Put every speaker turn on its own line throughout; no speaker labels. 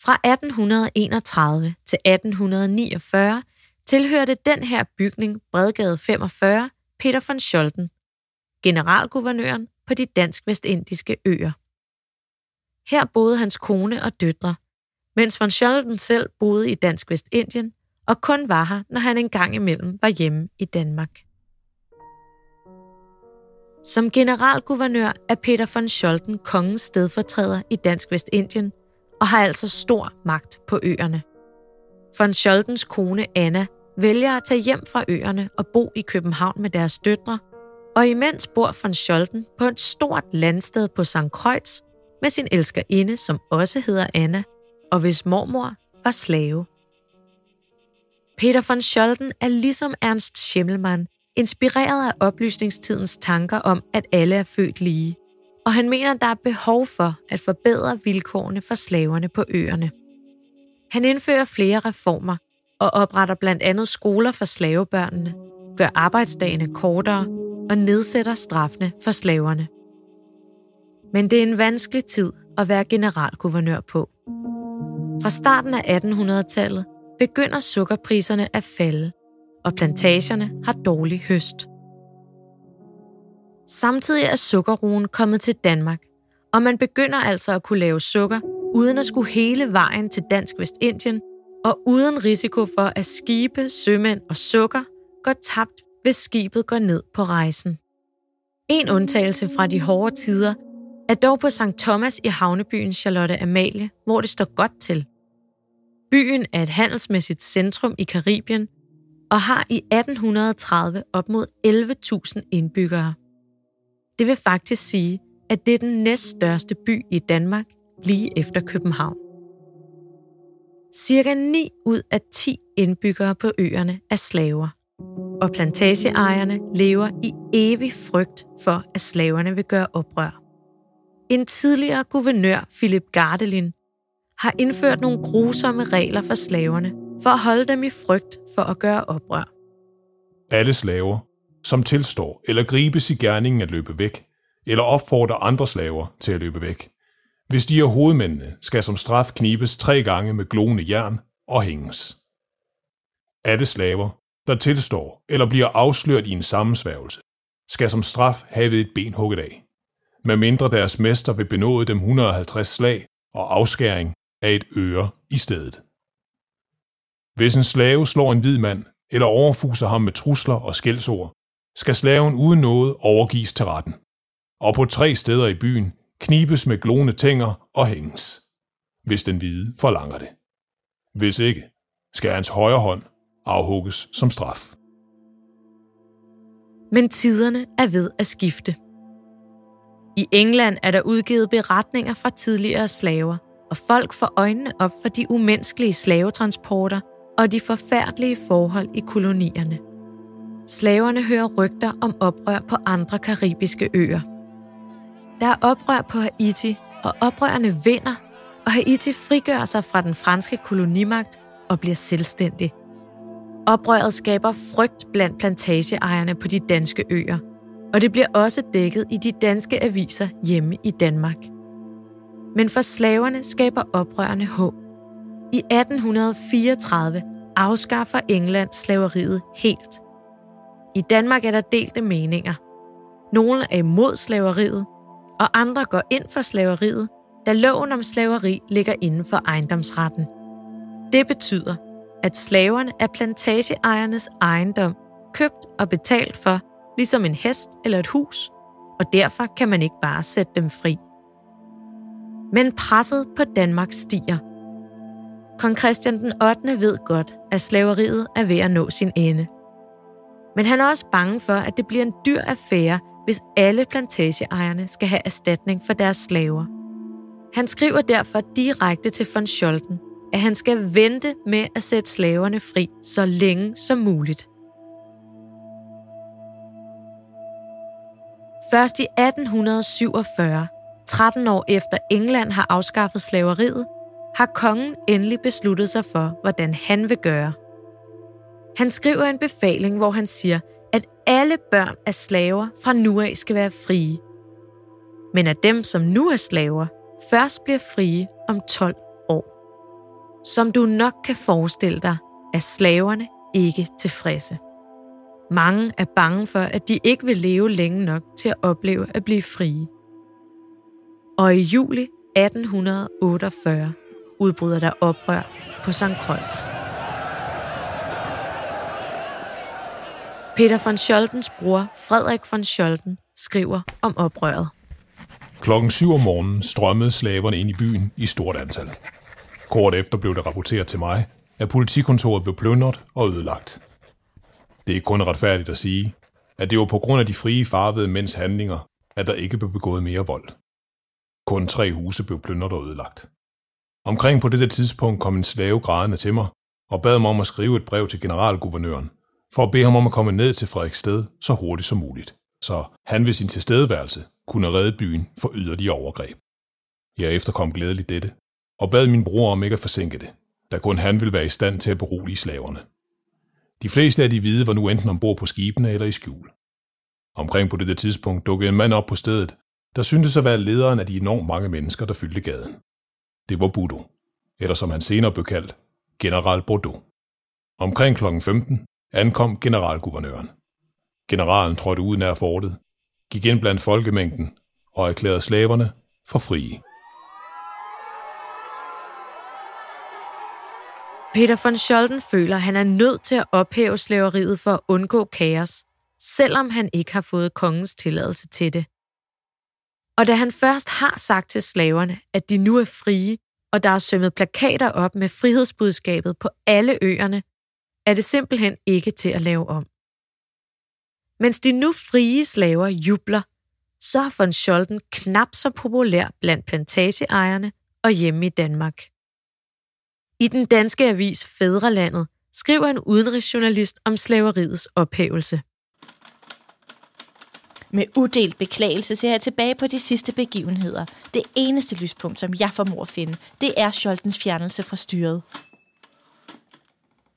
Fra 1831 til 1849 tilhørte den her bygning Bredgade 45 Peter von Scholten, generalguvernøren på de dansk-vestindiske øer. Her boede hans kone og døtre, mens von Scholten selv boede i Dansk Vestindien og kun var her, når han engang imellem var hjemme i Danmark. Som generalguvernør er Peter von Scholten kongens stedfortræder i Dansk Vestindien og har altså stor magt på øerne. Von Scholtens kone Anna vælger at tage hjem fra øerne og bo i København med deres døtre, og imens bor von Scholten på et stort landsted på St. Kreuz med sin elskerinde, som også hedder Anna, og hvis mormor var slave. Peter von Scholten er ligesom Ernst Schimmelmann inspireret af oplysningstidens tanker om, at alle er født lige, og han mener, at der er behov for at forbedre vilkårene for slaverne på øerne. Han indfører flere reformer og opretter blandt andet skoler for slavebørnene, gør arbejdsdagene kortere og nedsætter straffene for slaverne. Men det er en vanskelig tid at være generalguvernør på. Fra starten af 1800-tallet begynder sukkerpriserne at falde, og plantagerne har dårlig høst. Samtidig er sukkerroen kommet til Danmark, og man begynder altså at kunne lave sukker, uden at skulle hele vejen til Dansk Vestindien, og uden risiko for, at skibe, sømænd og sukker går tabt, hvis skibet går ned på rejsen. En undtagelse fra de hårde tider er dog på St. Thomas i havnebyen Charlotte Amalie, hvor det står godt til. Byen er et handelsmæssigt centrum i Karibien og har i 1830 op mod 11.000 indbyggere. Det vil faktisk sige, at det er den næststørste by i Danmark lige efter København. Cirka 9 ud af 10 indbyggere på øerne er slaver, og plantageejerne lever i evig frygt for, at slaverne vil gøre oprør. En tidligere guvernør, Philip Gardelin, har indført nogle grusomme regler for slaverne, for at holde dem i frygt for at gøre oprør.
Alle slaver, som tilstår eller gribes i gerningen at løbe væk, eller opfordrer andre slaver til at løbe væk. Hvis de er hovedmændene, skal som straf knibes tre gange med glående jern og hænges. Alle slaver, der tilstår eller bliver afsløret i en sammensværgelse, skal som straf have et ben hugget af, medmindre deres mester vil benåde dem 150 slag og afskæring af et øre i stedet. Hvis en slave slår en hvid mand eller overfuser ham med trusler og skældsord, skal slaven uden noget overgives til retten. Og på tre steder i byen knibes med glående tænger og hænges, hvis den hvide forlanger det. Hvis ikke, skal hans højre hånd afhugges som straf.
Men tiderne er ved at skifte. I England er der udgivet beretninger fra tidligere slaver, og folk får øjnene op for de umenneskelige slavetransporter og de forfærdelige forhold i kolonierne. Slaverne hører rygter om oprør på andre karibiske øer. Der er oprør på Haiti, og oprørerne vinder, og Haiti frigør sig fra den franske kolonimagt og bliver selvstændig. Oprøret skaber frygt blandt plantageejerne på de danske øer, og det bliver også dækket i de danske aviser hjemme i Danmark. Men for slaverne skaber oprørerne håb. I 1834 afskaffer England slaveriet helt. I Danmark er der delte meninger. Nogle er imod slaveriet, og andre går ind for slaveriet, da loven om slaveri ligger inden for ejendomsretten. Det betyder, at slaverne er plantageejernes ejendom, købt og betalt for, ligesom en hest eller et hus, og derfor kan man ikke bare sætte dem fri. Men presset på Danmark stiger. Kong Christian den 8. ved godt, at slaveriet er ved at nå sin ende. Men han er også bange for, at det bliver en dyr affære, hvis alle plantageejerne skal have erstatning for deres slaver. Han skriver derfor direkte til von Scholten, at han skal vente med at sætte slaverne fri så længe som muligt. Først i 1847 13 år efter England har afskaffet slaveriet, har kongen endelig besluttet sig for, hvordan han vil gøre. Han skriver en befaling, hvor han siger, at alle børn af slaver fra nu af skal være frie. Men at dem, som nu er slaver, først bliver frie om 12 år. Som du nok kan forestille dig, er slaverne ikke tilfredse. Mange er bange for, at de ikke vil leve længe nok til at opleve at blive frie. Og i juli 1848 udbryder der oprør på St. Kreuz. Peter von Scholtens bror, Frederik von Scholten, skriver om oprøret.
Klokken 7 om morgenen strømmede slaverne ind i byen i stort antal. Kort efter blev det rapporteret til mig, at politikontoret blev plyndret og ødelagt. Det er ikke kun retfærdigt at sige, at det var på grund af de frie farvede mænds handlinger, at der ikke blev begået mere vold. Kun tre huse blev plyndret og ødelagt. Omkring på dette tidspunkt kom en slave grædende til mig og bad mig om at skrive et brev til generalguvernøren, for at bede ham om at komme ned til Frederiksted så hurtigt som muligt, så han ved sin tilstedeværelse kunne redde byen for yderligere overgreb. Jeg efterkom glædeligt dette, og bad min bror om ikke at forsinke det, da kun han ville være i stand til at berolige slaverne. De fleste af de hvide var nu enten ombord på skibene eller i skjul. Omkring på dette tidspunkt dukkede en mand op på stedet, der syntes at være lederen af de enormt mange mennesker, der fyldte gaden. Det var Budo, eller som han senere blev kaldt, General Bordeaux. Omkring kl. 15 ankom generalguvernøren. Generalen trådte ud nær fortet, gik ind blandt folkemængden og erklærede slaverne for frie.
Peter von Scholten føler, at han er nødt til at ophæve slaveriet for at undgå kaos, selvom han ikke har fået kongens tilladelse til det. Og da han først har sagt til slaverne, at de nu er frie, og der er sømmet plakater op med frihedsbudskabet på alle øerne, er det simpelthen ikke til at lave om. Mens de nu frie slaver jubler, så er von Scholten knap så populær blandt plantageejerne og hjemme i Danmark. I den danske avis Fædrelandet skriver en udenrigsjournalist om slaveriets ophævelse.
Med uddelt beklagelse ser jeg tilbage på de sidste begivenheder. Det eneste lyspunkt, som jeg formår at finde, det er Scholtens fjernelse fra styret.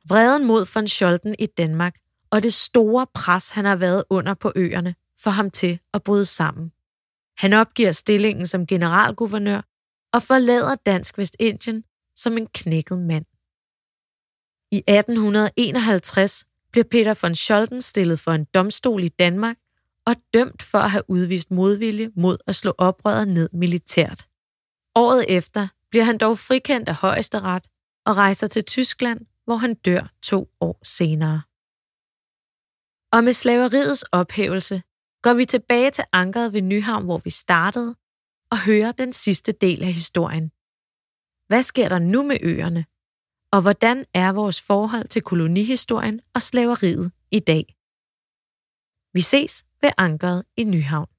Vreden mod von Scholten i Danmark og det store pres, han har været under på øerne, får ham til at bryde sammen. Han opgiver stillingen som generalguvernør og forlader Dansk Vestindien som en knækket mand. I 1851 bliver Peter von Scholten stillet for en domstol i Danmark og dømt for at have udvist modvilje mod at slå oprøret ned militært. Året efter bliver han dog frikendt af højesteret og rejser til Tyskland, hvor han dør to år senere. Og med slaveriets ophævelse går vi tilbage til ankeret ved Nyhavn, hvor vi startede, og hører den sidste del af historien. Hvad sker der nu med øerne? Og hvordan er vores forhold til kolonihistorien og slaveriet i dag? Vi ses ved ankeret i Nyhavn.